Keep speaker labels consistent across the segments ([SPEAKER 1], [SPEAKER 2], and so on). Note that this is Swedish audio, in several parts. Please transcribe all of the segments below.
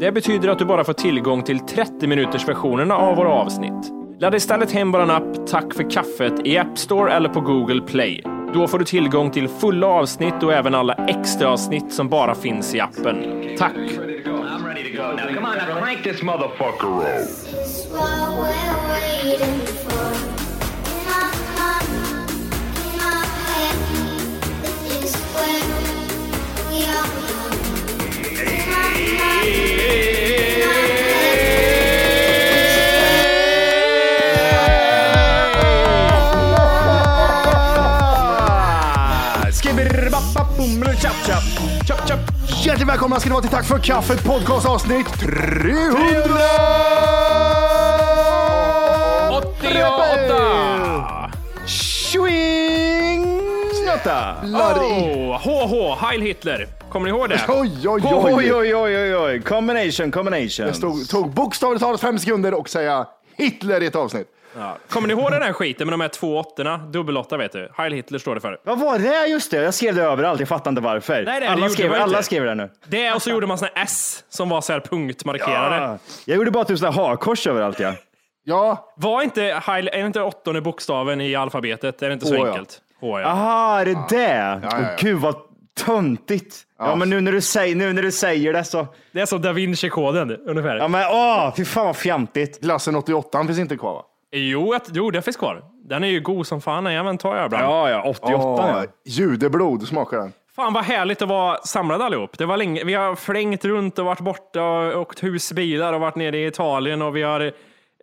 [SPEAKER 1] Det betyder att du bara får tillgång till 30 minuters versionerna av våra avsnitt. Ladda istället hem vår app Tack för kaffet i App Store eller på Google Play. Då får du tillgång till fulla avsnitt och även alla extra avsnitt som bara finns i appen. Tack!
[SPEAKER 2] Now,
[SPEAKER 3] Hjärtligt välkomna ska ni vara till Tack för kaffet podcast avsnitt 300!
[SPEAKER 1] 88!
[SPEAKER 3] Göta!
[SPEAKER 1] Oh, HH, Heil Hitler. Kommer ni ihåg det?
[SPEAKER 3] Oj, oj,
[SPEAKER 4] oj!
[SPEAKER 3] Oj,
[SPEAKER 4] oj, oj, oj. Combination, combination.
[SPEAKER 3] Jag tog bokstavligt talat fem sekunder och säga Hitler i ett avsnitt.
[SPEAKER 1] Ja. Kommer ni ihåg den här skiten med de här två åttorna? Dubbelåtta vet du. Heil Hitler står det för.
[SPEAKER 4] Vad var det? Just det, jag skrev det överallt. Jag fattar inte varför.
[SPEAKER 1] Nej, nej,
[SPEAKER 4] alla, skrev, alla skrev det nu.
[SPEAKER 1] Det och så gjorde man såna S som var så här punktmarkerade.
[SPEAKER 4] Ja. Jag gjorde bara typ sådana hakors överallt. Ja.
[SPEAKER 3] ja.
[SPEAKER 1] Var inte, heil, är inte åttonde bokstaven i alfabetet? Är det inte så
[SPEAKER 3] oh,
[SPEAKER 1] enkelt? Ja ja.
[SPEAKER 4] Aha, är det det?
[SPEAKER 3] ja, ja.
[SPEAKER 4] Åh, Gud vad töntigt. Ja. men nu när, du säger, nu när du säger det så.
[SPEAKER 1] Det är som da Vinci-koden ungefär.
[SPEAKER 4] Ja, men åh, fy fan vad fjantigt.
[SPEAKER 3] klassen 88 finns inte kvar va?
[SPEAKER 1] Jo, jo, det finns kvar. Den är ju god som fan. Den tar jag ibland.
[SPEAKER 4] Ja, ja, 88
[SPEAKER 3] Åh,
[SPEAKER 4] ja.
[SPEAKER 3] Judeblod smakar den.
[SPEAKER 1] Fan vad härligt att vara samlade allihop. Det var länge. Vi har flängt runt och varit borta och åkt husbilar och varit nere i Italien och vi har,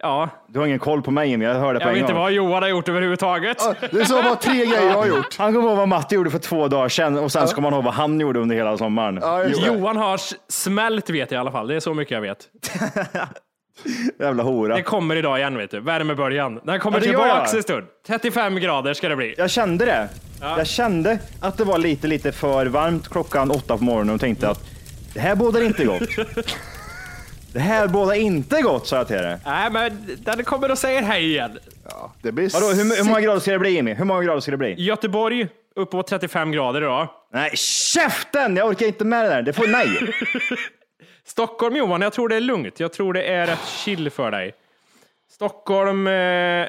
[SPEAKER 1] ja,
[SPEAKER 4] Du har ingen koll på mig, men jag hörde på
[SPEAKER 1] jag
[SPEAKER 4] en
[SPEAKER 1] vet inte vad Johan har gjort överhuvudtaget.
[SPEAKER 3] Det sa bara tre grejer jag har gjort.
[SPEAKER 4] Han kommer ihåg vad Matte gjorde för två dagar sedan och sen ska man ihåg vad han gjorde under hela sommaren.
[SPEAKER 3] Ja.
[SPEAKER 1] Johan har smält vet jag i alla fall. Det är så mycket jag vet.
[SPEAKER 4] Jävla hora.
[SPEAKER 1] Det kommer idag igen vet du. Värmeböljan. Den kommer
[SPEAKER 4] Ja,
[SPEAKER 1] tillbaks en stund. 35 grader ska det bli.
[SPEAKER 4] Jag kände det. Jag kände att det var lite, lite för varmt klockan åtta på morgonen och tänkte att det här bådar inte gott. det här bådar inte gott, sa jag till dig.
[SPEAKER 1] Nej, men den kommer och säger hej igen.
[SPEAKER 3] Det blir
[SPEAKER 4] Vadå, hur, hur många grader ska det bli, Jimmy? Hur många grader ska det bli?
[SPEAKER 1] Göteborg uppåt 35 grader idag.
[SPEAKER 4] Nej, käften! Jag orkar inte med det där. Det får nej.
[SPEAKER 1] Stockholm Johan, jag tror det är lugnt. Jag tror det är rätt chill för dig. Stockholm, eh,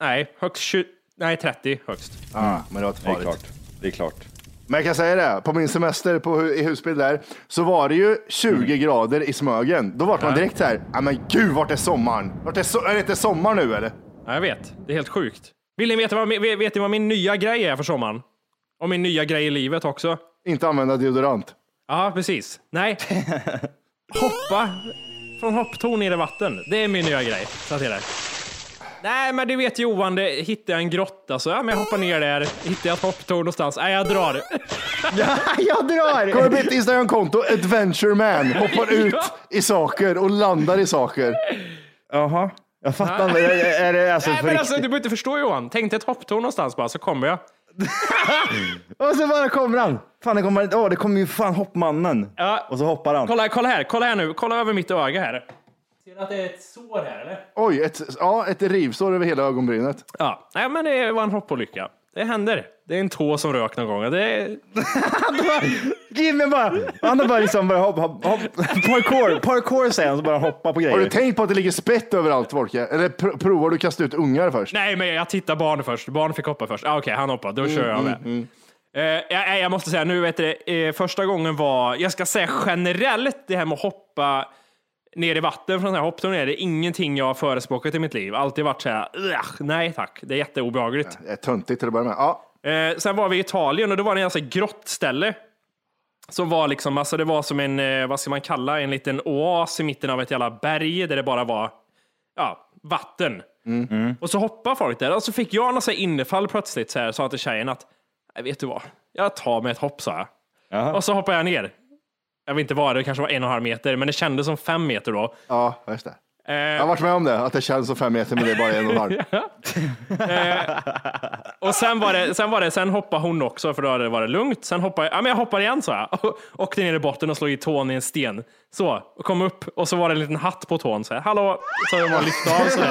[SPEAKER 1] nej, högst 20, nej 30 högst.
[SPEAKER 3] Ja, men det var inte
[SPEAKER 4] Det är
[SPEAKER 3] farligt.
[SPEAKER 4] klart. Det är klart.
[SPEAKER 3] Men jag kan säga det, på min semester på, i husbil där, så var det ju 20 grader i Smögen. Då var man direkt här, ja men gud vart är sommaren? Vart är, so är det inte sommar nu eller?
[SPEAKER 1] Ja, jag vet, det är helt sjukt. Vill ni veta vad, vet ni vad min nya grej är för sommaren? Och min nya grej i livet också?
[SPEAKER 3] Inte använda deodorant.
[SPEAKER 1] Ja, precis. Nej. Hoppa från hopptorn ner i vatten. Det är min nya grej. Så till det. Nej, men du vet Johan, det, hittar jag en grotta så ja, men jag hoppar ner där. Hittar jag ett hopptorn någonstans? Nej, jag drar.
[SPEAKER 4] Ja, jag drar!
[SPEAKER 3] Kommer upp ett Instagramkonto, Adventure Man, hoppar ut i saker och landar i saker.
[SPEAKER 4] Jaha. Jag fattar inte. Är, är det alltså
[SPEAKER 1] Nej,
[SPEAKER 4] för
[SPEAKER 1] men alltså, du behöver inte förstå Johan. Tänk dig ett hopptorn någonstans bara, så kommer jag.
[SPEAKER 4] Och så bara kommer han. Fan, det kommer, åh, det kommer ju fan hoppmannen.
[SPEAKER 1] Ja.
[SPEAKER 4] Och så hoppar han.
[SPEAKER 1] Kolla, kolla här, kolla här nu. Kolla över mitt öga här. Att det är ett sår här eller?
[SPEAKER 3] Oj, ett, ja, ett rivsår över hela ögonbrynet.
[SPEAKER 1] Ja, nej men det var en hoppolycka. Det händer. Det är en tå som rök någon gång. Det är...
[SPEAKER 4] Jimmy bara, han har bara liksom bara hopp, hopp, hopp, parkour, parkour säger han, så bara hoppa på
[SPEAKER 3] Har du
[SPEAKER 4] grejer.
[SPEAKER 3] tänkt på att det ligger spett överallt Folke? Eller pr- provar du kasta ut ungar först?
[SPEAKER 1] Nej, men jag tittar barn först. Barn fick hoppa först. Ah, Okej, han hoppade. Då kör jag med. Eh, jag, jag måste säga, nu vet du, eh, första gången var, jag ska säga generellt, det här med att hoppa ner i vatten från den här hopptorn, det är ingenting jag har förespråkat i mitt liv. Alltid varit så här, "Ugh, nej tack, det är jätteobehagligt.
[SPEAKER 3] Det är töntigt till att börja med. Ja.
[SPEAKER 1] Eh, sen var vi i Italien och då var det en alltså grottställe. Som var liksom, alltså det var som en, eh, vad ska man kalla, en liten oas i mitten av ett jävla berg där det bara var, ja, vatten. Och så hoppade folk där och så fick jag något innefall plötsligt så här, sa till tjejen att, "Nej, vet du vad, jag tar med ett hopp sa jag.
[SPEAKER 4] Jaha.
[SPEAKER 1] Och så hoppade jag ner. Jag vet inte vad det kanske var en och en halv meter, men det kändes som fem meter då.
[SPEAKER 3] ja, just det.
[SPEAKER 1] Eh,
[SPEAKER 3] Jag har varit med om det, att det känns som fem meter men det är bara en och en halv.
[SPEAKER 1] Och sen var det, sen var det, sen hoppade hon också för då hade det varit lugnt. Sen hoppade jag, ja men jag hoppar igen så jag. Och Åkte ner i botten och slog i tån i en sten. Så, och kom upp och så var det en liten hatt på tån så här, hallå, så man lyfte av så.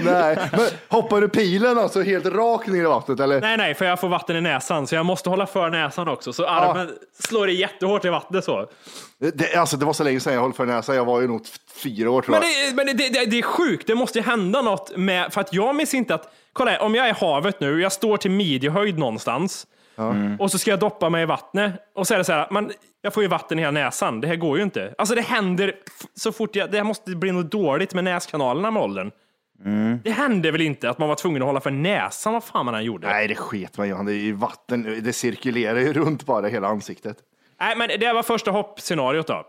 [SPEAKER 3] Nej, men hoppar du pilen alltså helt rakt ner i vattnet eller?
[SPEAKER 1] Nej, nej, för jag får vatten i näsan så jag måste hålla för näsan också. Så armen slår det jättehårt i vattnet så.
[SPEAKER 3] Det, alltså, det var så länge sedan jag höll för näsan, jag var ju nog fyra år tror
[SPEAKER 1] Men,
[SPEAKER 3] jag.
[SPEAKER 1] det, men det, det, det är sjukt, det måste ju hända något med, för att jag minns inte att, kolla här, om jag är i havet nu, jag står till midjehöjd någonstans och så ska jag doppa mig i vattnet och så är det så här, man, jag får ju vatten i hela näsan, det här går ju inte. Alltså det händer så fort jag, det här måste bli något dåligt med näskanalerna med åldern. Det hände väl inte att man var tvungen att hålla för näsan, vad fan man än gjorde.
[SPEAKER 3] Nej, det sket man ju. Det är ju vatten, det cirkulerar ju runt bara hela ansiktet.
[SPEAKER 1] Nej, men det var första hoppscenariot då.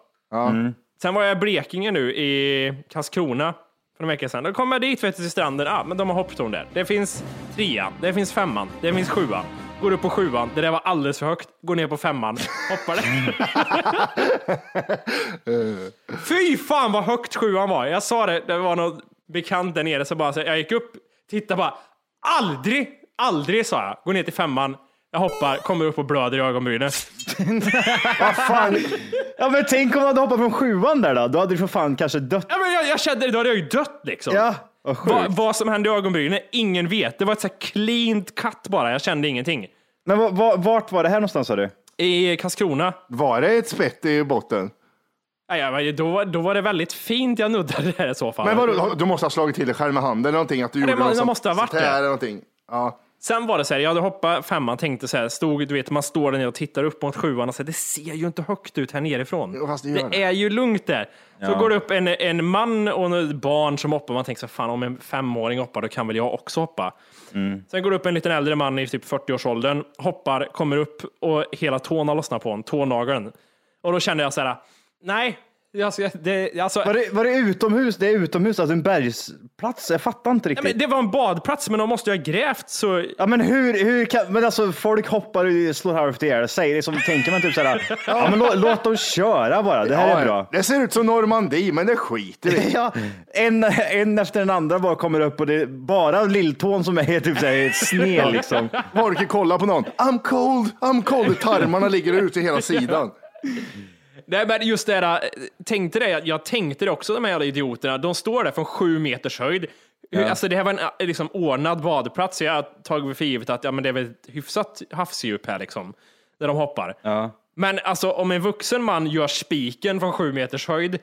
[SPEAKER 1] Sen var jag i Blekinge nu, i Karlskrona, för en vecka sedan. Då kom jag dit vet du, till stranden, ah, men de har hopptorn där. Det finns trean, det finns femman, det finns sjuan. Går upp på sjuan, det där var alldeles för högt. Går ner på femman, hoppar där. Fy fan vad högt sjuan var. Jag sa det, det var någon bekant där nere, så bara, så jag gick upp, tittade bara, aldrig, aldrig sa jag, går ner till femman, jag hoppar, kommer upp och blöder i ögonbrynen.
[SPEAKER 4] Vad fan? Ja, men tänk om du hade hoppat från sjuan där då? Då hade du för fan kanske dött.
[SPEAKER 1] Ja, men jag, jag kände, då hade jag ju dött liksom.
[SPEAKER 4] Ja, vad sjukt.
[SPEAKER 1] Va, vad som hände i ögonbrynen, ingen vet. Det var ett så här cleant cut bara, jag kände ingenting.
[SPEAKER 4] Men va- va- vart var det här någonstans sa du?
[SPEAKER 1] I Karlskrona,
[SPEAKER 3] Var det ett spett i botten?
[SPEAKER 1] ja, ja, då, då var det väldigt fint jag nuddade där i så fall.
[SPEAKER 3] Men vadå, du måste ha slagit till dig själv med handen eller någonting? Att du
[SPEAKER 1] Ja, det
[SPEAKER 3] gjorde
[SPEAKER 1] må-
[SPEAKER 3] något
[SPEAKER 1] det
[SPEAKER 3] sånt-
[SPEAKER 1] måste ha varit
[SPEAKER 3] sånt här
[SPEAKER 1] det.
[SPEAKER 3] eller någonting. Ja.
[SPEAKER 1] Sen var det så här, jag hade hoppat femman, tänkte så här, stod, du vet, man står där nere och tittar upp mot sjuan och säger, det ser ju inte högt ut här nerifrån.
[SPEAKER 3] Jo, fast det gör det.
[SPEAKER 1] är ju lugnt där. Så går det upp en, en man och ett barn som hoppar, man tänker så här, fan om en femåring hoppar, då kan väl jag också hoppa. Sen går det upp en liten äldre man i typ 40-årsåldern, hoppar, kommer upp och hela tån har lossnat på honom, tånageln. Och då kände jag så här, nej, alltså, det, alltså,
[SPEAKER 4] Var det, var det utomhus? Det är utomhus, alltså en bergsplats? Jag fattar inte
[SPEAKER 1] Ja,
[SPEAKER 4] riktigt.
[SPEAKER 1] men det var en badplats, men de måste ju ha grävt så...
[SPEAKER 4] Ja men hur, hur kan, men alltså folk hoppar och slår halvt ihjäl sig. Det är som, tänker man typ såhär, ja men låt, låt dem köra bara, det här
[SPEAKER 3] Ja,
[SPEAKER 4] är bra.
[SPEAKER 3] Det ser ut som Normandie, men det skiter vi.
[SPEAKER 4] Ja, en, en efter den andra bara kommer upp och det är bara lilltån som är typ sned liksom.
[SPEAKER 3] Orkar kolla på någon. I'm cold, I'm cold. Tarmarna ligger ute i hela sidan.
[SPEAKER 1] Nej, men just det där, tänkte det, jag, tänkte det också, de här jävla idioterna. De står där från sju meters höjd. Alltså det här var en eh, liksom, ordnad badplats, så jag har tagit för givet att ja, men det är väl ett hyfsat havsdjup här, liksom, där de hoppar.
[SPEAKER 4] Ja.
[SPEAKER 1] Men alltså, om en vuxen man gör spiken från sju meters höjd,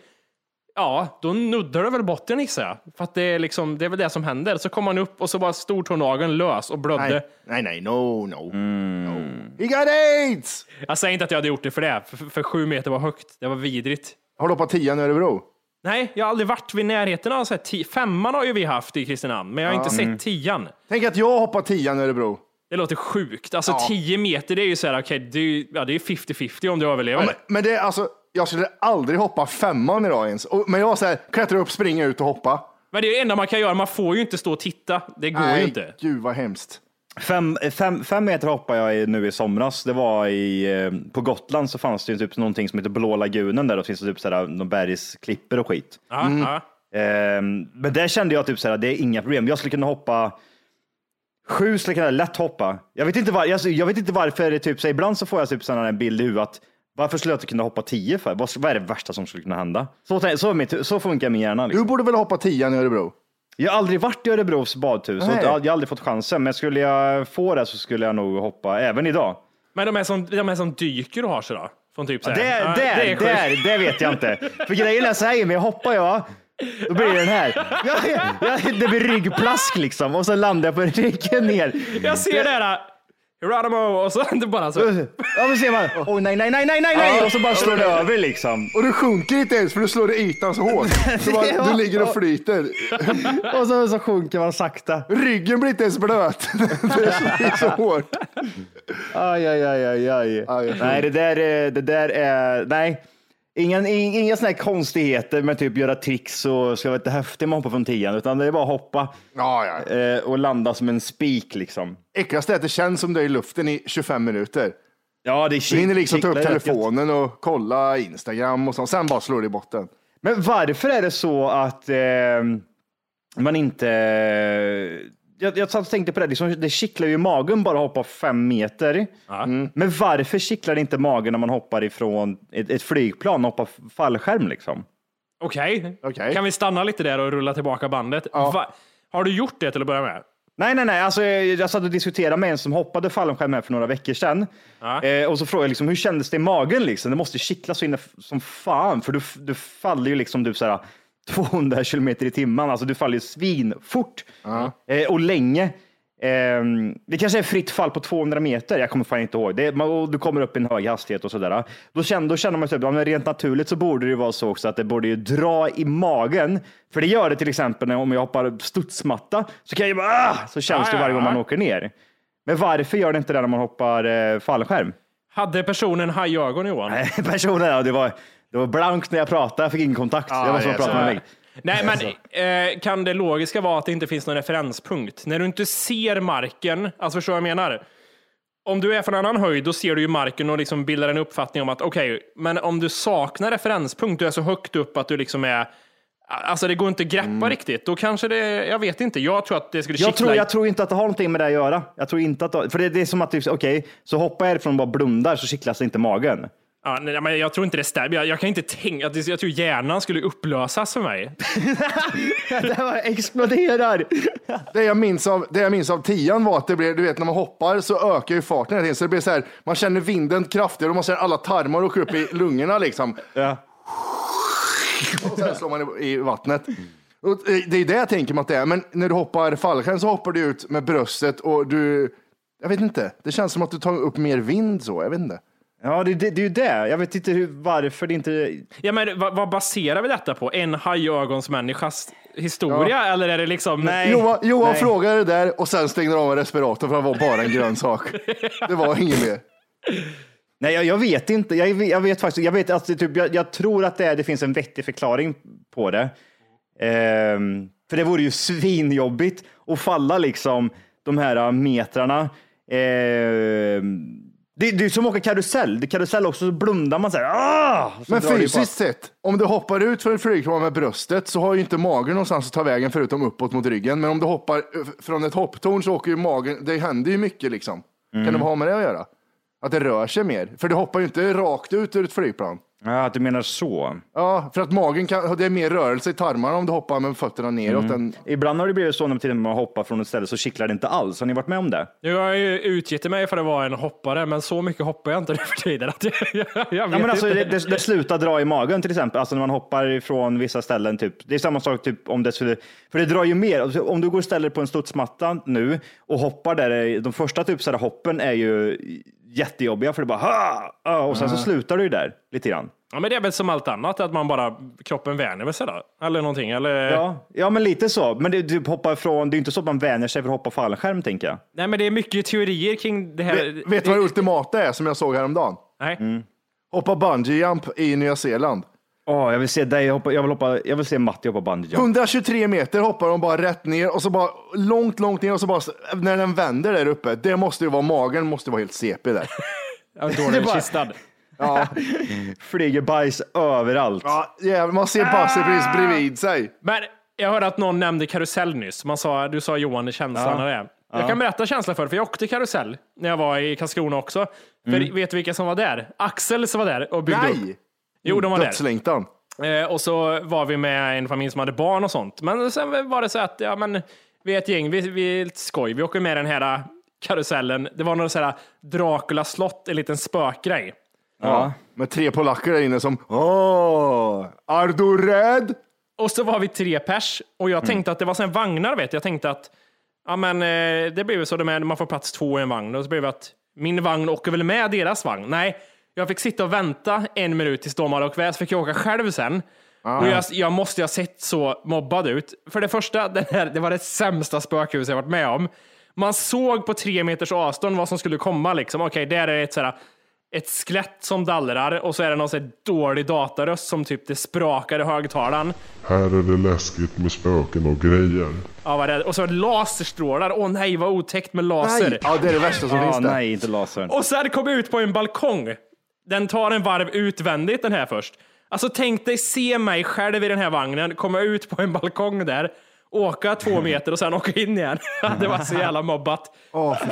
[SPEAKER 1] ja, då nuddar det väl botten gissar jag. För att det är, liksom, det är väl det som händer. Så kom han upp och så var stortånageln lös och blödde.
[SPEAKER 3] Nej, nej, nej, no, no. no. He got aids!
[SPEAKER 1] Jag säger inte att jag hade gjort det för det, för, för sju meter var högt. Det var vidrigt.
[SPEAKER 3] Har du hoppat tian i Örebro?
[SPEAKER 1] Nej, jag har aldrig varit vid närheten av så här, femman har ju vi haft i Kristinehamn, men jag har inte sett tian.
[SPEAKER 3] Tänk att jag hoppar tian i Örebro.
[SPEAKER 1] Det låter sjukt. Alltså
[SPEAKER 3] Ja.
[SPEAKER 1] 10 meter, det är ju så här, okej, det är ju ja, det är 50-50 om du överlever.
[SPEAKER 3] Ja, men, men det är alltså, jag skulle aldrig hoppa femman idag ens. Och, men jag var så här, klättra upp, springa ut och hoppa.
[SPEAKER 1] Men det är det enda man kan göra, man får ju inte stå och titta. Det går ju inte.
[SPEAKER 3] gud vad hemskt.
[SPEAKER 4] Fem, fem, fem meter hoppade jag i, nu i somras. Det var i, eh, på Gotland så fanns det ju typ någonting som heter Blå lagunen där. Då finns det typ sådär, någon bergsklippor och skit.
[SPEAKER 1] Ja, ja.
[SPEAKER 4] Ehm, men där kände jag typ såhär, det är inga problem. Jag skulle kunna hoppa Sju skulle jag kunna lätt hoppa. Jag vet inte, var, jag, jag vet inte varför, det typ, så ibland så får jag typ sådana här bild i huvudet. att Varför skulle jag inte kunna hoppa tio för? Vad, vad är det värsta som skulle kunna hända? Så, tänk- så, är mitt, så funkar min hjärna.
[SPEAKER 3] Du
[SPEAKER 4] Liksom.
[SPEAKER 3] borde väl hoppa tian i Örebro?
[SPEAKER 4] Jag har aldrig varit i Örebros badhus och
[SPEAKER 3] Nej.
[SPEAKER 4] jag har jag har aldrig fått chansen. Men skulle jag få det så skulle jag nog hoppa även idag.
[SPEAKER 1] Men de är som, de är som dyker och har sig då? Från typ så här.
[SPEAKER 4] det,
[SPEAKER 1] Ja,
[SPEAKER 4] det,
[SPEAKER 1] är
[SPEAKER 4] det,
[SPEAKER 1] sjukt.
[SPEAKER 4] det vet jag inte. För grejen är så här, men jag hoppar jag Då blir det den här. Ja, ja, ja, det blir ryggplask liksom och så landar jag på ryggen ner.
[SPEAKER 1] Jag ser det här. Geronimo och så det bara så.
[SPEAKER 4] Ja, men ser man. Åh nej, nej, nej, nej, nej, nej. Och så bara slår det över liksom.
[SPEAKER 3] Och du sjunker inte ens för du slår i ytan så hårt. Så bara, du ligger och flyter.
[SPEAKER 4] Och så, så sjunker man sakta.
[SPEAKER 3] Ryggen blir inte ens blöt. Det är så hårt.
[SPEAKER 4] Aj, aj, aj, aj, aj.
[SPEAKER 3] Aj,
[SPEAKER 4] Nej, det där, är- det där är, nej. Inga, inga sådana här konstigheter med typ göra tricks och ska vara lite häftig med att hoppa från tian, utan det är bara att hoppa
[SPEAKER 3] Ja, ja.
[SPEAKER 4] eh, och landa som en spik liksom.
[SPEAKER 3] Äckligast är att det känns som du är i luften i 25 minuter.
[SPEAKER 4] Ja, det är
[SPEAKER 3] Du hinner liksom ta upp telefonen och kolla Instagram och sånt. Sen bara slår det i botten.
[SPEAKER 4] Men varför är det så att eh, man inte... Jag, jag satt och tänkte på det, liksom, det kittlar ju i magen bara att hoppa fem meter. Mm. Men varför kittlar det inte magen när man hoppar ifrån ett, ett flygplan och hoppar fallskärm liksom?
[SPEAKER 1] Okej,
[SPEAKER 3] Okej.
[SPEAKER 1] kan vi stanna lite där och rulla tillbaka bandet? Va? Har du gjort det till att börja med?
[SPEAKER 4] Nej, nej, nej. Alltså, jag, jag satt och diskuterade med en som hoppade fallskärm här för några veckor sedan.
[SPEAKER 1] Ja.
[SPEAKER 4] Eh, och så frågade jag liksom, hur kändes det i magen? Liksom? Det måste kittla så inne som fan, för du, du faller ju liksom du, såhär, 200 kilometer i timmen. Alltså, du faller ju svinfort eh, och länge. Eh, det kanske är fritt fall på 200 meter. Jag kommer fan inte ihåg. Det, man, du kommer upp i en hög hastighet och sådär. Då känner, då känner man typ, ja, men rent naturligt så borde det vara så också att det borde ju dra i magen. För det gör det till exempel när, om jag hoppar studsmatta så kan jag bara, ah! så känns
[SPEAKER 1] Ja,
[SPEAKER 4] det
[SPEAKER 1] ja,
[SPEAKER 4] varje gång
[SPEAKER 1] ja.
[SPEAKER 4] man åker ner. Men varför gör det inte det när man hoppar eh, fallskärm?
[SPEAKER 1] Hade personen hajögon Johan?
[SPEAKER 4] Nej, personen, ja, det var, det var blankt när jag pratade. Jag fick ingen kontakt. jag var
[SPEAKER 3] det
[SPEAKER 4] att
[SPEAKER 3] är
[SPEAKER 4] prata
[SPEAKER 3] så.
[SPEAKER 4] med mig.
[SPEAKER 1] Nej, men eh, kan det logiska vara att det inte finns någon referenspunkt? När du inte ser marken, alltså förstår du vad jag menar? Om du är från en annan höjd, då ser du ju marken och liksom bildar en uppfattning om att okej, men om du saknar referenspunkt, du är så högt upp att du liksom är Alltså det går inte att greppa riktigt. Då kanske det, jag vet inte. Jag tror att det skulle
[SPEAKER 4] Jag tror, jag tror inte att det har någonting med det att göra. Jag tror inte att det, för det, det är som att, typ, okej, så hoppar jag ifrån och bara blundar så kittlas inte magen.
[SPEAKER 1] Ja, nej, men jag tror inte det stämmer. Jag, jag kan inte tänka, jag tror hjärnan skulle upplösas för mig.
[SPEAKER 4] det bara exploderar.
[SPEAKER 3] Det jag, minns av, det jag minns av tian var att det blir, du vet när man hoppar så ökar ju farten hela tiden. Så det blir så här, man känner vinden kraftigare och man ser alla tarmar åka upp i lungorna liksom.
[SPEAKER 4] Ja.
[SPEAKER 3] Och sen slår man i, i vattnet. Och det är det jag tänker mig att det är. Men när du hoppar fallskärm så hoppar du ut med bröstet och du, jag vet inte, det känns som att du tar upp mer vind så, jag vet inte.
[SPEAKER 4] Ja, det, det, det är ju det. Jag vet inte hur, varför det inte...
[SPEAKER 1] Ja, men vad, vad baserar vi detta på? En hajögonsmänniskas historia? Eller är det liksom...
[SPEAKER 4] Nej.
[SPEAKER 3] Johan, Johan
[SPEAKER 4] Nej.
[SPEAKER 3] frågade det där och sen stängde de av respiratorn för det var bara en grön sak. Det var inget mer.
[SPEAKER 4] Nej, jag, jag vet inte. Jag, vet- jag vet faktiskt. Jag, vet, alltså, typ, jag, jag tror att det, är, det finns en vettig förklaring på det. Ehm, för det vore ju svinjobbigt att falla liksom de här metrarna. Ehm, det, det är som att åka karusell. Det är karusell också, så blundar man så här. Ah! Så
[SPEAKER 3] Men fysiskt sett, om du hoppar ut för ett flygplan med bröstet så har ju inte magen någonstans att ta vägen förutom uppåt mot ryggen. Men om du hoppar eh, från ett hopptorn så åker ju magen, det händer ju mycket liksom. Kan
[SPEAKER 4] Mm.
[SPEAKER 3] det ha med det att göra? Att det rör sig mer? För du hoppar ju inte rakt ut ur ett flygplan.
[SPEAKER 4] Ja, att du menar så.
[SPEAKER 3] Ja, för att magen kan, det är mer rörelse i tarmarna om du hoppar med fötterna neråt
[SPEAKER 4] Mm.
[SPEAKER 3] än
[SPEAKER 4] Ibland har det blivit så när till och med man hoppar från ett ställe så kittlar det inte alls. Har ni varit med om det?
[SPEAKER 1] Nu har jag ju utgett mig för att vara en hoppare, men så mycket hoppar jag inte nu för tiden. Att jag, jag, jag
[SPEAKER 4] Ja, men alltså, det, det, det slutar dra i magen till exempel. Alltså när man hoppar ifrån vissa ställen. Typ. Det är samma sak typ, om det skulle, för det drar ju mer. Alltså, Om du går och ställer på en studsmatta nu och hoppar där, de första typ så här, hoppen är ju jättejobbiga för det bara ha, och sen så slutar du ju där lite grann.
[SPEAKER 1] Ja, men det är väl som allt annat, att man bara, kroppen vänjer sig då. Eller någonting. Eller...
[SPEAKER 4] Ja, ja, men lite så. Men det, du hoppar från, det är inte så att man vänjer sig för att hoppa fallskärm tänker jag.
[SPEAKER 1] Nej, men det är mycket teorier kring det här.
[SPEAKER 3] Vet, vet du vad det ultimata är som jag såg häromdagen?
[SPEAKER 1] Nej.
[SPEAKER 4] Mm.
[SPEAKER 3] Hoppa bungee jump i Nya Zeeland.
[SPEAKER 4] Åh, jag vill se dig hoppa, jag vill, hoppa, jag vill se Matti hoppa bungee jump.
[SPEAKER 3] 123 meter hoppar de bara rätt ner och så bara långt, långt ner och så bara när den vänder där uppe. Det måste ju vara magen, måste vara helt CP där.
[SPEAKER 1] Ja,
[SPEAKER 4] Det är bara-
[SPEAKER 1] kistad.
[SPEAKER 3] Ja,
[SPEAKER 4] Flyger bajs överallt.
[SPEAKER 3] ja jävlar, man ser Basse precis bredvid sig.
[SPEAKER 1] Men jag hörde att någon nämnde karusell nyss. Man sa, du sa Johan i känslan
[SPEAKER 4] Ja.
[SPEAKER 1] av det. Jag kan berätta känslan för för jag åkte karusell när jag var i Karlskrona också. För vet du vilka som var där? Axel som var där och byggde upp. Jo, de var där.
[SPEAKER 3] Dödslängtan.
[SPEAKER 1] Eh, och så var vi med en familj som hade barn och sånt. Men sen var det så att, ja men, vi är ett gäng, vi, vi är lite skoj. Vi åker med den här äh, karusellen. Det var någon sån här Dracula slott, en liten spökgrej.
[SPEAKER 3] Ja. Med tre polacker där inne som Åh, är du rädd?
[SPEAKER 1] Och så var vi tre pers och jag tänkte att det var här vagnar, vet. Jag tänkte att ja, men, eh, det blir väl så de är, man får plats två i en vagn. Och så blev det att min vagn åker väl med deras vagn. Nej, jag fick sitta och vänta en minut tills de hade åkt iväg, så fick jag åka själv sen. Och jag, jag måste ju ha sett så mobbad ut. För det första, den här, det var det sämsta spökhuset jag varit med om. Man såg på tre meters avstånd vad som skulle komma. Liksom. Okej, där är ett, sådär, ett skelett som dallrar och så är det någon sån här dålig dataröst som typ det sprakar i högtalaren.
[SPEAKER 5] Här är det läskigt med spöken och grejer.
[SPEAKER 1] Ja, vad det? Och så laserstrålar. Åh nej, vad otäckt med laser.
[SPEAKER 3] Nej. Ja, det är det värsta som
[SPEAKER 4] Ja,
[SPEAKER 3] finns där.
[SPEAKER 4] nej, inte lasern.
[SPEAKER 1] Och sen kom jag ut på en balkong. Den tar en varv utvändigt den här först. Alltså tänk dig se mig själv i den här vagnen, komma ut på en balkong där, åka två meter och sen åka in igen. det var så jävla mobbat.
[SPEAKER 3] Åh, fan.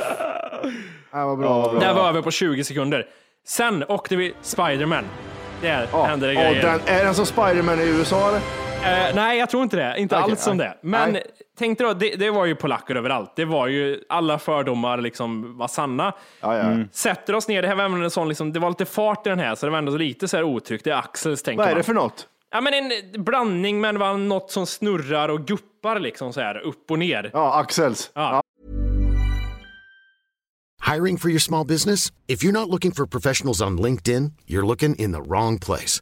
[SPEAKER 3] Ja, vad bra, vad bra.
[SPEAKER 1] Det var över på 20 sekunder. Sen åkte vi Spiderman. Där
[SPEAKER 3] Ja.
[SPEAKER 1] hände det grejer.
[SPEAKER 3] den, är den som Spiderman i USA eller?
[SPEAKER 1] Eh, nej, jag tror inte det. Inte
[SPEAKER 3] Okej,
[SPEAKER 1] alls som det. Men
[SPEAKER 3] Nej.
[SPEAKER 1] tänk dig då, det, det var ju polacker överallt. Det var ju alla fördomar liksom var sanna.
[SPEAKER 3] Ja, ja.
[SPEAKER 1] Sätter oss ner, det här var en sån, liksom, det var lite fart i den här, så det var ändå lite så här otryggt. Det är Axels, tänker
[SPEAKER 3] Vad är
[SPEAKER 1] man.
[SPEAKER 3] det för något?
[SPEAKER 1] Ja, men en blandning med vad- något som snurrar och guppar liksom så här upp och ner.
[SPEAKER 3] Ja, Axels.
[SPEAKER 1] Ja.
[SPEAKER 6] Hiring for your small business? If you're not looking for professionals on LinkedIn, you're looking in the wrong place.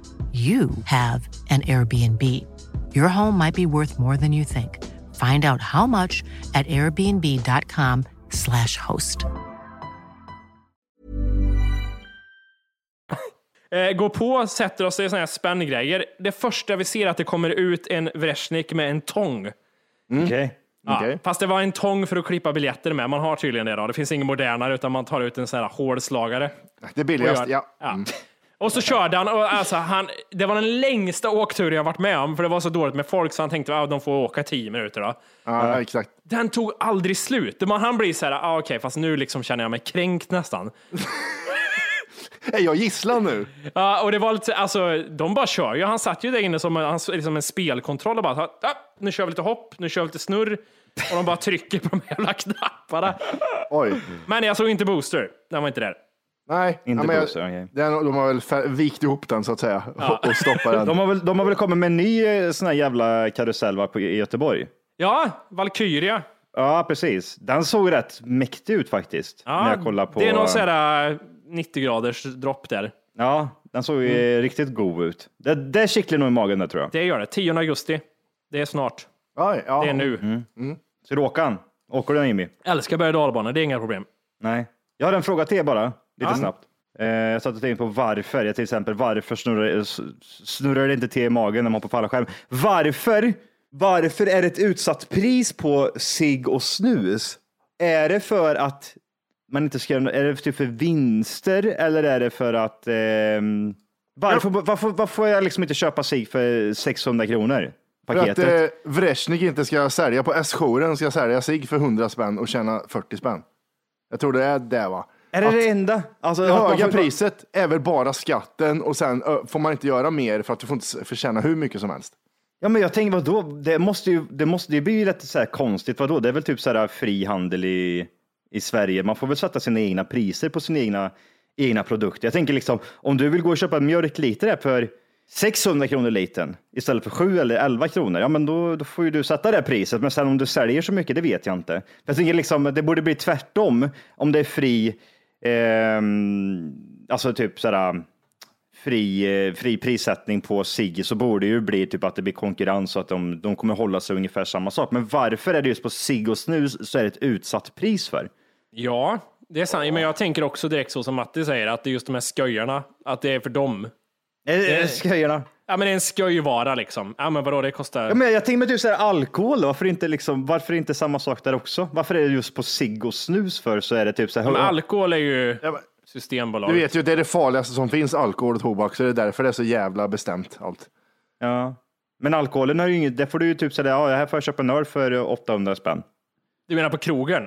[SPEAKER 7] you have an Airbnb. Your home might be worth more than you think. Find out how much at airbnb.com/slash host.
[SPEAKER 1] Eh, går på, sätter oss i såna här spännegrejer. Det första vi ser är att det kommer ut en Vreshnik med en tång.
[SPEAKER 4] Okej.
[SPEAKER 1] Ja,
[SPEAKER 3] Okej.
[SPEAKER 1] Fast det var en tång för att klippa biljetter med. Man har tydligen det. Då. Det finns inget modernare, utan man tar ut en sån här hårdslagare.
[SPEAKER 3] Det är billigast,
[SPEAKER 1] gör-
[SPEAKER 3] ja. Mm.
[SPEAKER 1] Och så körde han, och alltså han, det var den längsta åkturen jag varit med om, för det var så dåligt med folk, så han tänkte att de får åka tio minuter. Då.
[SPEAKER 3] Ja, exakt.
[SPEAKER 1] Den tog aldrig slut. Man, han blir så här, ah, okej, fast nu liksom känner jag mig kränkt nästan.
[SPEAKER 3] Är jag gisslan nu?
[SPEAKER 1] Ja, och det var lite, alltså, de bara kör ju. Han satt ju där inne som en, liksom en spelkontroll och bara, ah, nu kör vi lite hopp, nu kör vi lite snurr. Och de bara trycker på de jävla knapparna.
[SPEAKER 3] Oj.
[SPEAKER 1] Men jag såg inte Booster, den var inte där.
[SPEAKER 3] Nej,
[SPEAKER 4] Inte
[SPEAKER 3] ja, men jag- den, de har väl fär- vikt ihop den så att säga och, och stoppat den.
[SPEAKER 4] De har, väl, de har väl kommit med en ny eh, sån här jävla karusell va, på, i Göteborg?
[SPEAKER 1] Ja, Valkyria.
[SPEAKER 4] Ja, precis. Den såg rätt mäktig ut faktiskt.
[SPEAKER 1] Ja,
[SPEAKER 4] när jag kollade på...
[SPEAKER 1] Det är någon sån här 90 graders dropp där.
[SPEAKER 4] Ja, den såg ju
[SPEAKER 1] Mm.
[SPEAKER 4] riktigt god ut. Det, det kittlar nog i magen där tror jag.
[SPEAKER 1] Det gör det. 10 augusti. Det är snart.
[SPEAKER 3] Oj, ja.
[SPEAKER 1] Det är nu.
[SPEAKER 4] Mm. Så du åker han? Åker du den Jimmy?
[SPEAKER 1] Älskar berg och dalbanor, det är inga problem.
[SPEAKER 4] Nej. Jag har en fråga till er bara, lite
[SPEAKER 1] Ja.
[SPEAKER 4] snabbt. Eh, jag satt och tänkte på varför. Jag till exempel, varför snurrar, snurrar det inte till i magen när man på fallskärm? Varför? Varför är det ett utsatt pris på sig och snus? Är det för att man inte ska, är det typ för vinster eller är det för att ehm, varför, varför, varför får jag liksom inte köpa sig för 600 kronor?
[SPEAKER 3] För att
[SPEAKER 4] Paketet.
[SPEAKER 3] eh, Vreshnik inte ska sälja på S-jouren, ska sälja sig för 100 spänn och tjäna 40 spänn. Jag tror det är det va?
[SPEAKER 4] Är det
[SPEAKER 3] att-
[SPEAKER 4] det enda? Alltså,
[SPEAKER 3] Det höga
[SPEAKER 4] får-
[SPEAKER 3] priset är väl bara skatten och sen får man inte göra mer för att du får inte förtjäna hur mycket som helst.
[SPEAKER 4] Ja, men jag tänker vadå? Det måste ju, det måste, ju lite så här konstigt. Vadå? Det är väl typ så här fri handel i, i Sverige. Man får väl sätta sina egna priser på sina egna, egna produkter. Jag tänker liksom, om du vill gå och köpa en mjölkliter här för 600 kronor litern istället för 7 eller 11 kronor, ja men då, då får ju du sätta det priset. Men sen om du säljer så mycket, det vet jag inte. Jag tänker liksom, det borde bli tvärtom om det är fri, ehm, alltså typ sådär fri, eh, fri prissättning på cigg så borde det ju bli typ att det blir konkurrens och att de, de kommer hålla sig ungefär samma sak. Men varför är det just på cigg och snus så är det ett utsatt pris för?
[SPEAKER 1] Ja, det är sant. Men jag tänker också direkt så som Matti säger, att det är just de här sköjarna, att det är för dem.
[SPEAKER 4] Är
[SPEAKER 1] Det-
[SPEAKER 4] det sköjarna?
[SPEAKER 1] Ja, men det är en skojvara liksom. Ja, men vadå, det kostar...
[SPEAKER 4] Ja, men jag tänker mig typ så här, alkohol, varför inte, liksom, varför inte samma sak där också? Varför är det just på cigg och snus för så är det typ så här,
[SPEAKER 1] Men alkohol är ju
[SPEAKER 3] Ja, men-
[SPEAKER 1] systembolag.
[SPEAKER 3] Du vet ju, det är det farligaste som finns, alkohol och tobak, så det är därför det är så jävla bestämt allt.
[SPEAKER 4] Ja. Men alkoholen har ju inget, det får du ju typ säga, ja, här får jag köpa en öl för 800 spänn.
[SPEAKER 1] Du menar på krogen?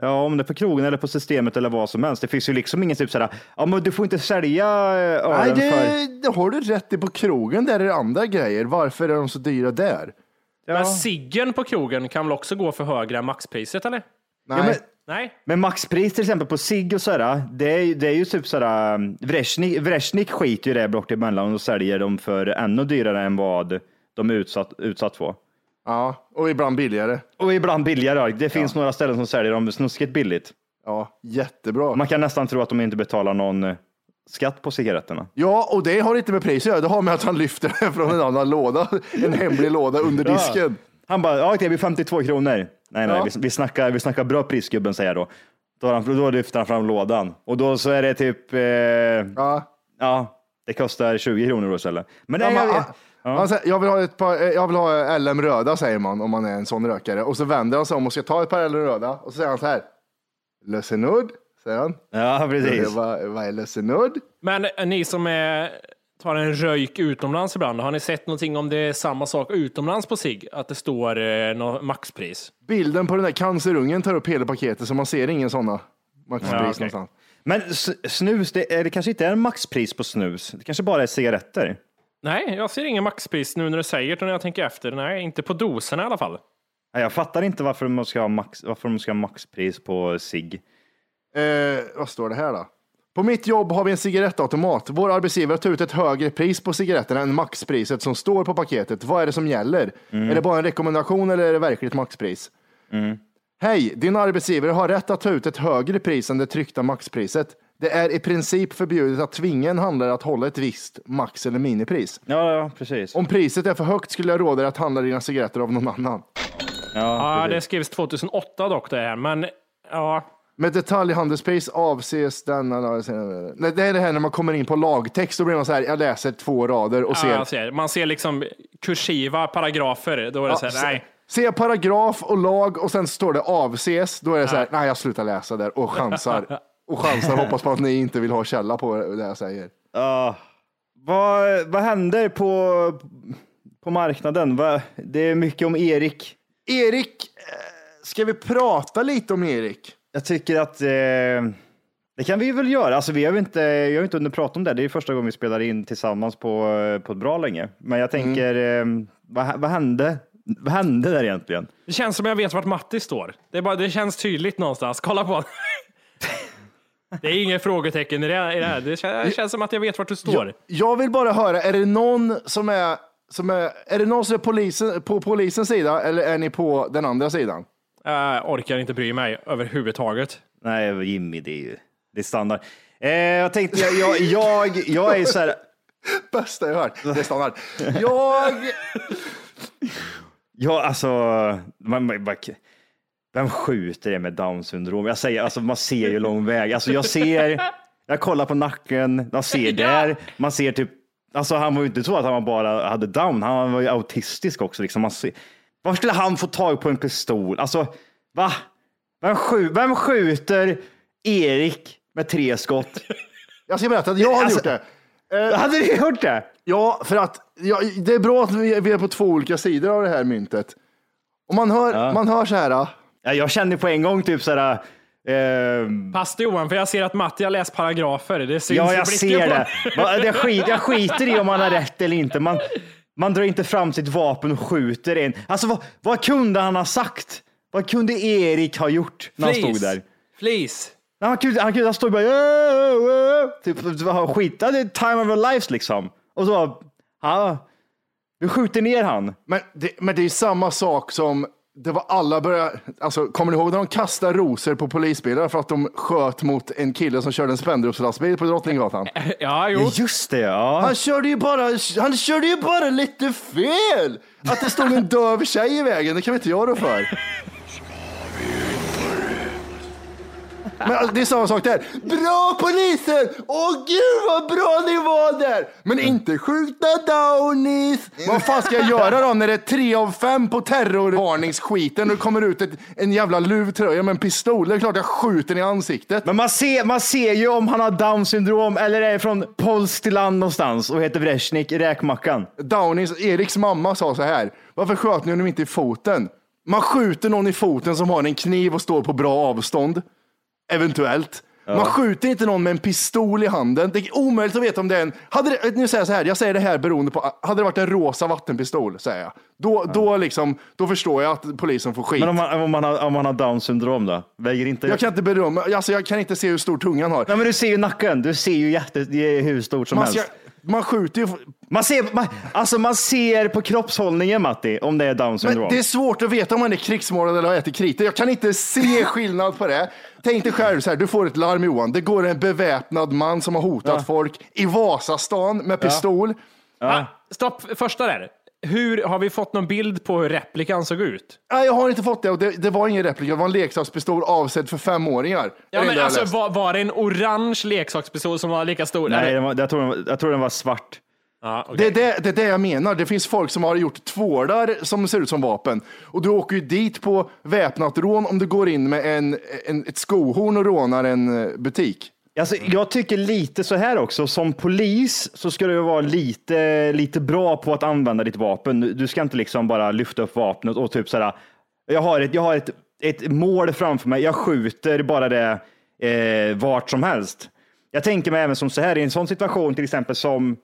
[SPEAKER 4] Ja, om det är på krogen eller på systemet eller vad som helst. Det finns ju liksom ingen typ sådär, ja men du får inte sälja eh,
[SPEAKER 3] Nej,
[SPEAKER 4] ölen för...
[SPEAKER 3] det, det har du rätt i. På krogen där är det andra grejer. Varför är de så dyra där?
[SPEAKER 1] Men ciggen på krogen kan väl också gå för högre än maxpriset, eller?
[SPEAKER 3] Nej.
[SPEAKER 4] Ja, men,
[SPEAKER 1] Nej?
[SPEAKER 4] men maxpris till exempel på cigg och sådär, det är, det är ju typ sådär, um, Vreshnik, Vreshnik skiter ju i det bort emellan och säljer dem för ännu dyrare än vad de är utsatt, utsatt för.
[SPEAKER 3] Ja, och ibland billigare.
[SPEAKER 4] Och ibland billigare. Det finns några ställen som säljer dem snuskigt billigt.
[SPEAKER 3] Ja, jättebra.
[SPEAKER 4] Man kan nästan tro att de inte betalar någon eh, skatt på cigaretterna.
[SPEAKER 3] Ja, och det har inte med pris att göra. Det har med att han lyfter det från en annan låda. En hemlig låda under disken.
[SPEAKER 4] Han bara, ja det blir 52 kronor. Nej, nej,
[SPEAKER 3] Ja.
[SPEAKER 4] vi, vi, snackar, vi snackar bra pris gubben, säger jag då. Då, han, då lyfter han fram lådan och då så är det typ, eh,
[SPEAKER 3] Ja.
[SPEAKER 4] ja, det kostar 20 kronor då istället. Men
[SPEAKER 3] Ja,
[SPEAKER 4] nej,
[SPEAKER 3] man,
[SPEAKER 4] jag,
[SPEAKER 3] han- säger, jag, vill ha ett par, eh, jag vill ha LM röda, säger man om man är en sån rökare. Och så vänder han sig om och ska ta ett par LM röda. Och så säger han så här. Lösenord, säger han.
[SPEAKER 4] ja, precis.
[SPEAKER 3] Vad, vad är lösenord?
[SPEAKER 1] Men eh, ni som är, tar en röjk utomlands ibland, har ni sett någonting om det är samma sak utomlands på sig? Att det står eh, något maxpris?
[SPEAKER 3] Bilden på den där cancerungen tar upp hela paketet så man ser ingen sådana maxpris
[SPEAKER 1] Ja, okej.
[SPEAKER 3] någonstans.
[SPEAKER 4] Men snus, det, är, det kanske inte är en maxpris på snus. Det kanske bara är cigaretter.
[SPEAKER 1] Nej, jag ser ingen maxpris nu när du säger det när jag tänker efter. Nej, inte på doserna i alla fall.
[SPEAKER 4] Nej, Jag fattar inte varför de ska ha, max, varför de ska ha maxpris på cigg.
[SPEAKER 3] Eh, vad står det här då? På mitt jobb har vi en cigarettautomat. Vår arbetsgivare tar ut ett högre pris på cigaretterna än maxpriset som står på paketet. Vad är det som gäller? Är det bara en rekommendation eller är det verkligt maxpris? Hej, din arbetsgivare har rätt att ta ut ett högre pris än det tryckta maxpriset. Det är i princip förbjudet att tvinga en handlare att hålla ett visst max eller minipris.
[SPEAKER 4] Ja, ja, precis.
[SPEAKER 3] Om priset är för högt skulle jag råda dig att handla dina cigaretter av någon annan.
[SPEAKER 4] Ja,
[SPEAKER 1] Ja, det skrevs 2008 dock det här, men ja.
[SPEAKER 3] Med detaljhandelspris avses denna... Nej, Det är det här när man kommer in på lagtext, då blir man så här, jag läser två rader och ser,
[SPEAKER 1] ja ser. Man ser liksom kursiva paragrafer. Då är det
[SPEAKER 3] Ja,
[SPEAKER 1] så här,
[SPEAKER 3] se-
[SPEAKER 1] nej.
[SPEAKER 3] ser paragraf och lag och sen står det avses, då är det så här, nej jag slutar läsa där och chansar. Och chansar, hoppas på att ni inte vill ha källa på det jag säger.
[SPEAKER 4] Ja. vad, vad händer på, på marknaden? Vad, det är mycket om Erik.
[SPEAKER 3] Erik, eh, ska vi prata lite om Erik?
[SPEAKER 4] Jag tycker att eh, det kan vi väl göra. Alltså, vi har inte, jag har ju inte hunnit prata om det. Det är första gången vi spelar in tillsammans på, eh, på ett bra länge. Men jag tänker, eh, vad, vad hände? Vad hände där egentligen?
[SPEAKER 1] Det känns som jag vet vart Matti står. Det, är bara, det känns tydligt någonstans. Kolla på Det är inget frågetecken i det här. det känns, det känns som att jag vet vart du står.
[SPEAKER 3] Jag, jag vill bara höra, är det någon som är, som är, är det någon som är polisen, på polisens sida eller är ni på den andra sidan?
[SPEAKER 1] Jag orkar inte bry mig överhuvudtaget.
[SPEAKER 4] Nej, Jimmy, det är ju det är standard. Eh, jag tänkte, jag, jag, jag, jag är så här,
[SPEAKER 3] Bästa jag hört, det är standard. Jag...
[SPEAKER 4] Ja, alltså, man, man, man, vem skjuter det med down syndrom? Jag säger, alltså, man ser ju lång väg. Alltså, jag ser, jag kollar på nacken, jag ser där, man ser typ, alltså han var ju inte så att han bara hade down, han var ju autistisk också. Liksom. Man ser, var skulle han få tag på en pistol? Alltså, va? Vem, skj, vem skjuter Erik med tre skott?
[SPEAKER 3] Jag ska berätta att jag hade
[SPEAKER 4] Alltså-
[SPEAKER 3] gjort det. Eh,
[SPEAKER 4] Hade du gjort det?
[SPEAKER 3] Ja, för att ja, det är bra att vi är på två olika sidor av det här myntet. Och man hör, man hör så här. Ah,
[SPEAKER 4] Ja, jag kände på en gång typ såhär, ehm,
[SPEAKER 1] Pass Johan, för jag ser att Matti har läst paragrafer. Det syns
[SPEAKER 4] Ja, jag ser det. Jag, skit, jag skiter i om man har rätt eller inte. Man, man drar inte fram sitt vapen och skjuter en. Alltså, vad, vad kunde han ha sagt? Vad kunde Erik ha gjort när han stod där?
[SPEAKER 1] Flis.
[SPEAKER 4] Nej, Han kunde, han kunde ha stått bara "Åh, åh", typ, vad skit. Det är time of our lives liksom. Och så, ja, vi skjuter ner han.
[SPEAKER 3] Men det, men det är samma sak som det var alla började, alltså kommer ni ihåg när de kastade rosor på polisbilar för att de sköt mot en kille som körde en Spendrupslastbil på Drottninggatan?
[SPEAKER 1] Ja, jo.
[SPEAKER 4] Ja, just det, ja.
[SPEAKER 3] Han körde ju bara, han körde ju bara lite fel! Att det stod en döv tjej i vägen, det kan vi inte rå för. Men alltså, det är samma sak där. Bra polisen! Åh gud vad bra ni var där! Men inte skjuta downies. Vad fan ska jag göra då när det är tre av fem på terrorvarningsskiten och det kommer ut ett, en jävla luvtröja med en pistol? Det är klart jag skjuter den i ansiktet.
[SPEAKER 4] Men man ser, man ser ju om han har down syndrom eller är från polskt land någonstans och heter Vreshnik, räkmackan.
[SPEAKER 3] Downies, Eriks mamma sa så här. Varför sköt ni honom inte i foten? Man skjuter någon i foten som har en kniv och står på bra avstånd. Eventuellt. Man skjuter inte någon med en pistol i handen. Det är omöjligt att veta om det är en... Hade det, nu säger jag så här, jag säger det här beroende på... Hade det varit en rosa vattenpistol, säger jag. Då, då, liksom, då förstår jag att polisen får skit.
[SPEAKER 4] Men om man, om man, har, om man har down syndrom då? Väger inte...
[SPEAKER 3] Jag kan inte berömma, alltså jag kan inte se hur stor tungan har.
[SPEAKER 4] Nej, men du ser ju nacken. Du ser ju jätte, hur stort som
[SPEAKER 3] Man,
[SPEAKER 4] helst.
[SPEAKER 3] ska, man skjuter ju...
[SPEAKER 4] Man ser, man, alltså man ser på kroppshållningen Matti, om det är down syndrom.
[SPEAKER 3] Men det är svårt att veta om man är krigsmålad eller har ätit krita. Jag kan inte se skillnad på det. Tänk dig själv så här, du får ett larm Johan. Det går en beväpnad man som har hotat folk i Vasastan med pistol.
[SPEAKER 1] Ah, stopp, första där. Hur, har vi fått någon bild på hur replikan såg ut?
[SPEAKER 3] Nej, jag har inte fått det och det, det var ingen replika. Det var en leksakspistol avsedd för femåringar.
[SPEAKER 1] Ja,
[SPEAKER 3] Det är
[SPEAKER 1] men
[SPEAKER 3] det jag
[SPEAKER 1] alltså,
[SPEAKER 3] läst.
[SPEAKER 1] var, var det en orange leksakspistol som var lika stor?
[SPEAKER 4] Nej,
[SPEAKER 1] Eller-
[SPEAKER 4] den var, jag, tror den var, jag tror den var svart.
[SPEAKER 1] Ja, okej.
[SPEAKER 3] Det är det, det är det jag menar. Det finns folk som har gjort tvålar som ser ut som vapen. Och du åker ju dit på väpnat rån om du går in med en, en, ett skohorn och rånar en eh, butik.
[SPEAKER 4] Alltså, jag tycker lite så här också, som polis så ska du vara lite, lite bra på att använda ditt vapen. Du ska inte liksom bara lyfta upp vapnet och typ sådär, jag har ett, jag har ett, ett mål framför mig, jag skjuter bara det eh, vart som helst. Jag tänker mig även som så här, i en sån situation till exempel som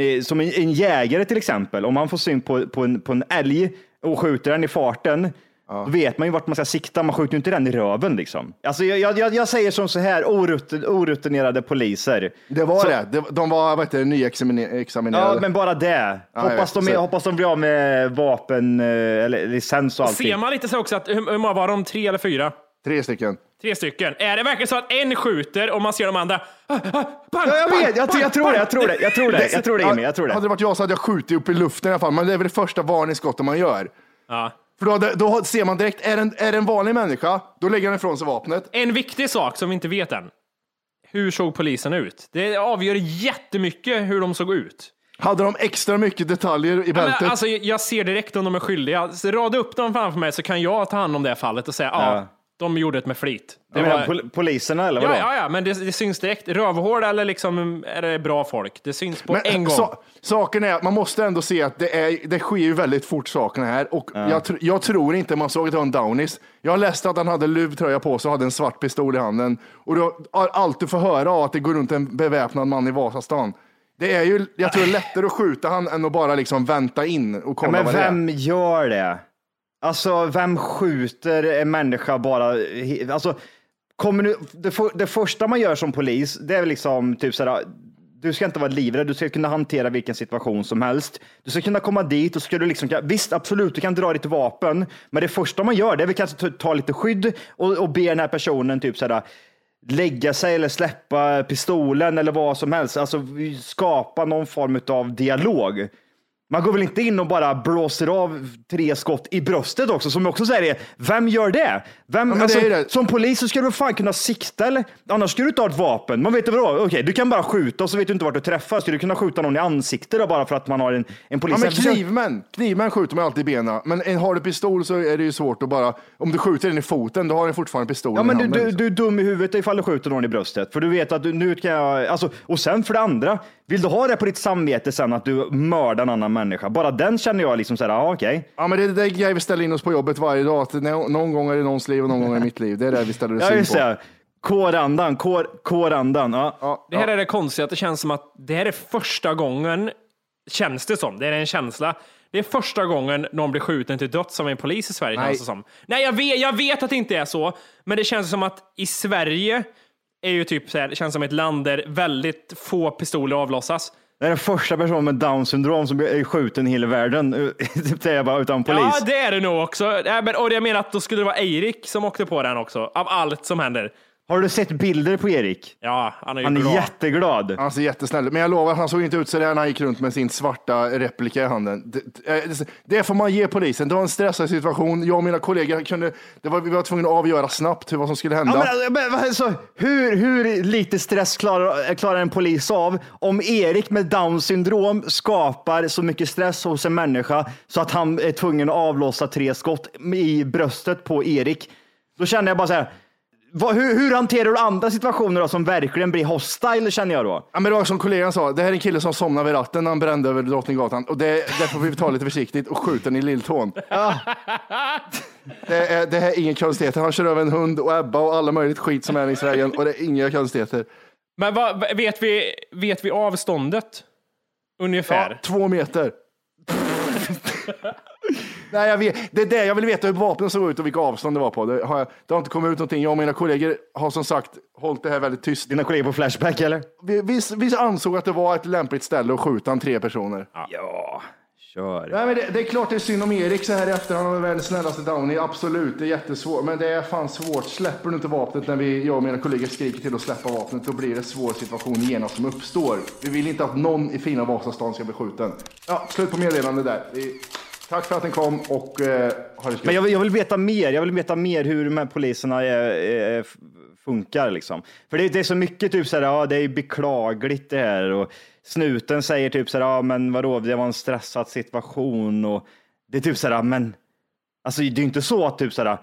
[SPEAKER 4] eh, som en, en jägare till exempel, om man får syn på, på, en, på en älg och skjuter den i farten, då vet man ju vart man ska sikta. Man skjuter ju inte den i röven liksom. Alltså jag, jag, jag säger som så här, orut, orutinerade poliser.
[SPEAKER 3] Det var
[SPEAKER 4] Så-
[SPEAKER 3] det. De var vad heter det, nyexaminerade.
[SPEAKER 4] Ja, men bara det.
[SPEAKER 3] Ja,
[SPEAKER 4] hoppas,
[SPEAKER 3] vet.
[SPEAKER 4] de,
[SPEAKER 3] Så-
[SPEAKER 4] hoppas de blir av med vapen, eh, eller licens och allting.
[SPEAKER 1] Ser man lite så också att, hur, hur många var de? Tre eller fyra?
[SPEAKER 3] Tre stycken.
[SPEAKER 1] Tre stycken. Är det verkligen så att en skjuter och man ser de andra? Ah, ah, bang,
[SPEAKER 4] Ja, jag
[SPEAKER 1] bang,
[SPEAKER 4] vet, jag,
[SPEAKER 1] bang,
[SPEAKER 4] jag tror det, jag tror det, jag tror det, jag tror det Jimmy, jag tror
[SPEAKER 3] Hade
[SPEAKER 4] det.
[SPEAKER 3] det varit jag så hade jag skjutit upp i luften i alla fall. Men det är väl det första varningsskottet man gör.
[SPEAKER 1] Ja.
[SPEAKER 3] För då, då ser man direkt, är det en, är det en vanlig människa, då lägger han ifrån sig vapnet.
[SPEAKER 1] En viktig sak som vi inte vet än. Hur såg polisen ut? Det avgör jättemycket hur de såg ut.
[SPEAKER 3] Hade de extra mycket detaljer i bältet?
[SPEAKER 1] men, alltså, jag ser direkt om de är skyldiga. Rada upp dem framför mig så kan jag ta hand om det fallet och säga ja,
[SPEAKER 4] Ja.
[SPEAKER 1] De gjorde det med flit.
[SPEAKER 4] Du
[SPEAKER 1] Det var-
[SPEAKER 4] pol- poliserna eller vadå?
[SPEAKER 1] Ja, ja, ja, men det, det syns direkt. Rövhål eller liksom, är det bra folk? Det syns på
[SPEAKER 3] Men,
[SPEAKER 1] en gång.
[SPEAKER 3] Så, saken är att man måste ändå se att det, är, det sker ju väldigt fort sakerna här. Och jag, tr- jag tror inte man såg att det var en Downies. Jag har läst att han hade luvtröja på sig och hade en svart pistol i handen. Och du har alltid får höra av att det går runt en beväpnad man i Vasastan. Det är ju, jag tror det är lättare att skjuta han än att bara liksom vänta in och
[SPEAKER 4] Ja,
[SPEAKER 3] kolla
[SPEAKER 4] men
[SPEAKER 3] vad det är.
[SPEAKER 4] vem gör det? Alltså, vem skjuter en människa bara? Alltså, kommer du, det, för, det första man gör som polis, det är liksom typ så här. du ska inte vara livrädd, du ska kunna hantera vilken situation som helst. Du ska kunna komma dit och ska du liksom, visst absolut, du kan dra ditt vapen, men det första man gör, det är väl kanske ta, lite skydd och, och be den här personen typ sådär, lägga sig eller släppa pistolen eller vad som helst. Alltså skapa någon form av dialog. Man går väl inte in och bara blåser av tre skott i bröstet också, som också säger det. Vem gör det? Vem,
[SPEAKER 3] det
[SPEAKER 4] alltså,
[SPEAKER 3] är det.
[SPEAKER 4] Som polis så ska du fan kunna sikta, eller? Annars ska du inte ha ett vapen. Man vet inte vadå? Okej, du kan bara skjuta och så vet du inte vart du träffar. Ska du kunna skjuta någon i ansiktet då, bara för att man har en, en polis?
[SPEAKER 3] Ja, men
[SPEAKER 4] Eftersom-
[SPEAKER 3] knivmän, knivmän skjuter man alltid i benen. Men en- har du pistol så är det ju svårt att bara, om du skjuter den i foten, då har den fortfarande pistolen
[SPEAKER 4] Ja, men
[SPEAKER 3] i
[SPEAKER 4] du,
[SPEAKER 3] handen.
[SPEAKER 4] du,
[SPEAKER 3] liksom.
[SPEAKER 4] du är dum i huvudet ifall du skjuter någon i bröstet. För du vet att du, nu kan jag... Alltså, och sen för det andra, vill du ha det på ditt samvete sen att du mördar en annan människa? Bara den känner jag liksom såhär, ja okej.
[SPEAKER 3] Ja, men det är det grejer vi ställer in oss på jobbet varje dag. Att nå- någon gång är det någons liv och någon gång är det mitt liv. Det är det vi ställer oss
[SPEAKER 4] Ja,
[SPEAKER 3] in på.
[SPEAKER 4] det. Kårandan, kår, kårandan. Ja.
[SPEAKER 3] Ja,
[SPEAKER 1] Det här är det konstiga, att det känns som att det här är första gången, känns det som, det är en känsla. Det är första gången någon blir skjuten till döds av en polis i Sverige.
[SPEAKER 3] Nej.
[SPEAKER 1] Känns det som. Nej, jag vet, jag vet att det inte är så, men det känns som att i Sverige är ju typ så här, det känns som ett land där väldigt få pistoler avlossas.
[SPEAKER 4] Det är den första personen med down syndrom som är skjuten i hela världen. Eh, typ säger jag bara, utan polis.
[SPEAKER 1] Ja, det är det nog också. Men, och jag menar att då skulle det vara Eirik som åkte på den också, av allt som händer.
[SPEAKER 4] Har du sett bilder på Erik?
[SPEAKER 1] Ja, han är ju
[SPEAKER 4] Han är
[SPEAKER 1] glad.
[SPEAKER 4] jätteglad.
[SPEAKER 3] Han ser jättesnäll Men jag lovar, han såg inte ut så där när han gick runt med sin svarta replika i handen. Det, det, det får man ge polisen. Det var en stressad situation. Jag och mina kollegor kunde, det var, vi var tvungna att avgöra snabbt hur, vad som skulle hända.
[SPEAKER 4] Ja, men, men, vad- så, hur, hur lite stress klarar, klarar en polis av om Erik med down syndrom skapar så mycket stress hos en människa så att han är tvungen att avlossa tre skott i bröstet på Erik? Då känner jag bara så här. Vad, hur, hur hanterar du andra situationer då, som verkligen blir hostile känner jag då?
[SPEAKER 3] Ja, men det var som kollegan sa, det här är en kille som somnade vid ratten när han brände över Drottninggatan och det, det får vi ta lite försiktigt och skjuta den i lilltån. Det, är, det här är ingen konstigheter. Han kör över en hund och Ebba och alla möjligt skit som är längs vägen och det är inga konstigheter.
[SPEAKER 1] Men vad, vet, vi, vet vi avståndet? Ungefär.
[SPEAKER 3] Ja, två meter. Nej, jag vet, det är det jag vill veta hur vapnen såg ut och vilka avstånd det var på. Det har, jag- det har inte kommit ut någonting. Jag och mina kollegor har som sagt hållit det här väldigt tyst.
[SPEAKER 4] Dina kollegor på Flashback eller?
[SPEAKER 3] Vi, vi, vi ansåg att det var ett lämpligt ställe att skjuta en tre personer.
[SPEAKER 4] Ja, kör.
[SPEAKER 3] Nej, men det, det är klart det är synd om Erik så här i efterhand. Han är världens snällaste Downy. Absolut, det är jättesvårt. Men det är fan svårt. Släpper du inte vapnet när vi, jag och mina kollegor skriker till att släppa vapnet, då blir det svår situation genast som uppstår. Vi vill inte att någon i fina Vasastan ska bli skjuten. Ja, slut på meddelande där. Vi, tack för att den kom och eh, ha det
[SPEAKER 4] Men jag vill, jag vill veta mer. Jag vill veta mer hur de här poliserna är, är, funkar liksom. För det, det är så mycket typ så här, ja, det är beklagligt det här och snuten säger typ så här, ja, men vadå, det var en stressad situation och det är typ så här, men alltså det är inte så att typ så här,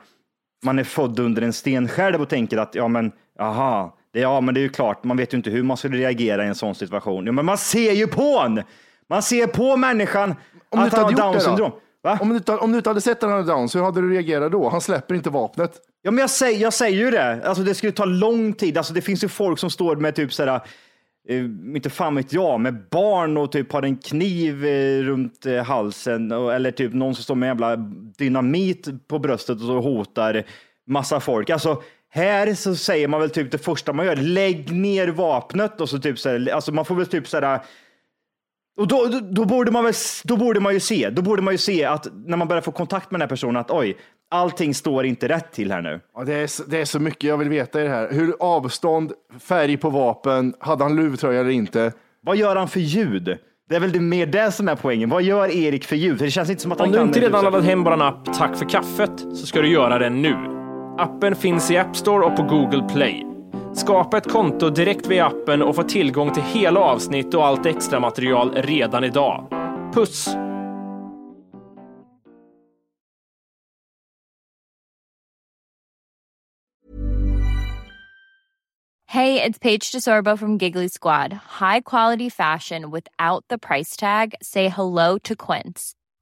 [SPEAKER 4] man är född under en sten själv och tänker att ja, men aha, det, ja, men det är ju klart, man vet ju inte hur man skulle reagera i en sån situation. Ja, men man ser ju på en! Man ser på människan
[SPEAKER 3] Om du
[SPEAKER 4] att
[SPEAKER 3] inte
[SPEAKER 4] han
[SPEAKER 3] hade
[SPEAKER 4] down syndrom.
[SPEAKER 3] då? Om du, inte, om du inte hade sett den här down, så hur hade du reagerat då? Han släpper inte vapnet.
[SPEAKER 4] Ja, men jag säger, jag säger ju det. Alltså, det skulle ta lång tid. Alltså, det finns ju folk som står med typ sådär, eh, inte fan vet jag, med barn och typ har en kniv eh, runt eh, halsen och, eller typ någon som står med jävla dynamit på bröstet och så hotar massa folk. Alltså, här så säger man väl typ det första man gör, lägg ner vapnet och så typ så här, alltså man får väl typ sådär och då, då, då, borde man väl, då borde man ju se, då borde man ju se att när man börjar få kontakt med den här personen att oj, allting står inte rätt till här nu.
[SPEAKER 3] Ja, det, är, så- det är så mycket jag vill veta i det här. Hur avstånd, färg på vapen, hade han luvtröja eller inte?
[SPEAKER 4] Vad gör han för ljud? Det är väl det mer det som är poängen. Vad gör Erik för ljud? För det känns inte som att han
[SPEAKER 1] Om du inte redan laddat hem vår app Tack för kaffet så ska du göra det nu. Appen finns i App Store och på Google Play. Skapa ett konto direkt via appen och få tillgång till hela avsnitt och allt extra material redan idag. Puss!
[SPEAKER 8] Hej, det är Paige DeSorbo från Giggly Squad. High quality fashion without the price tag. Say hello to Quince.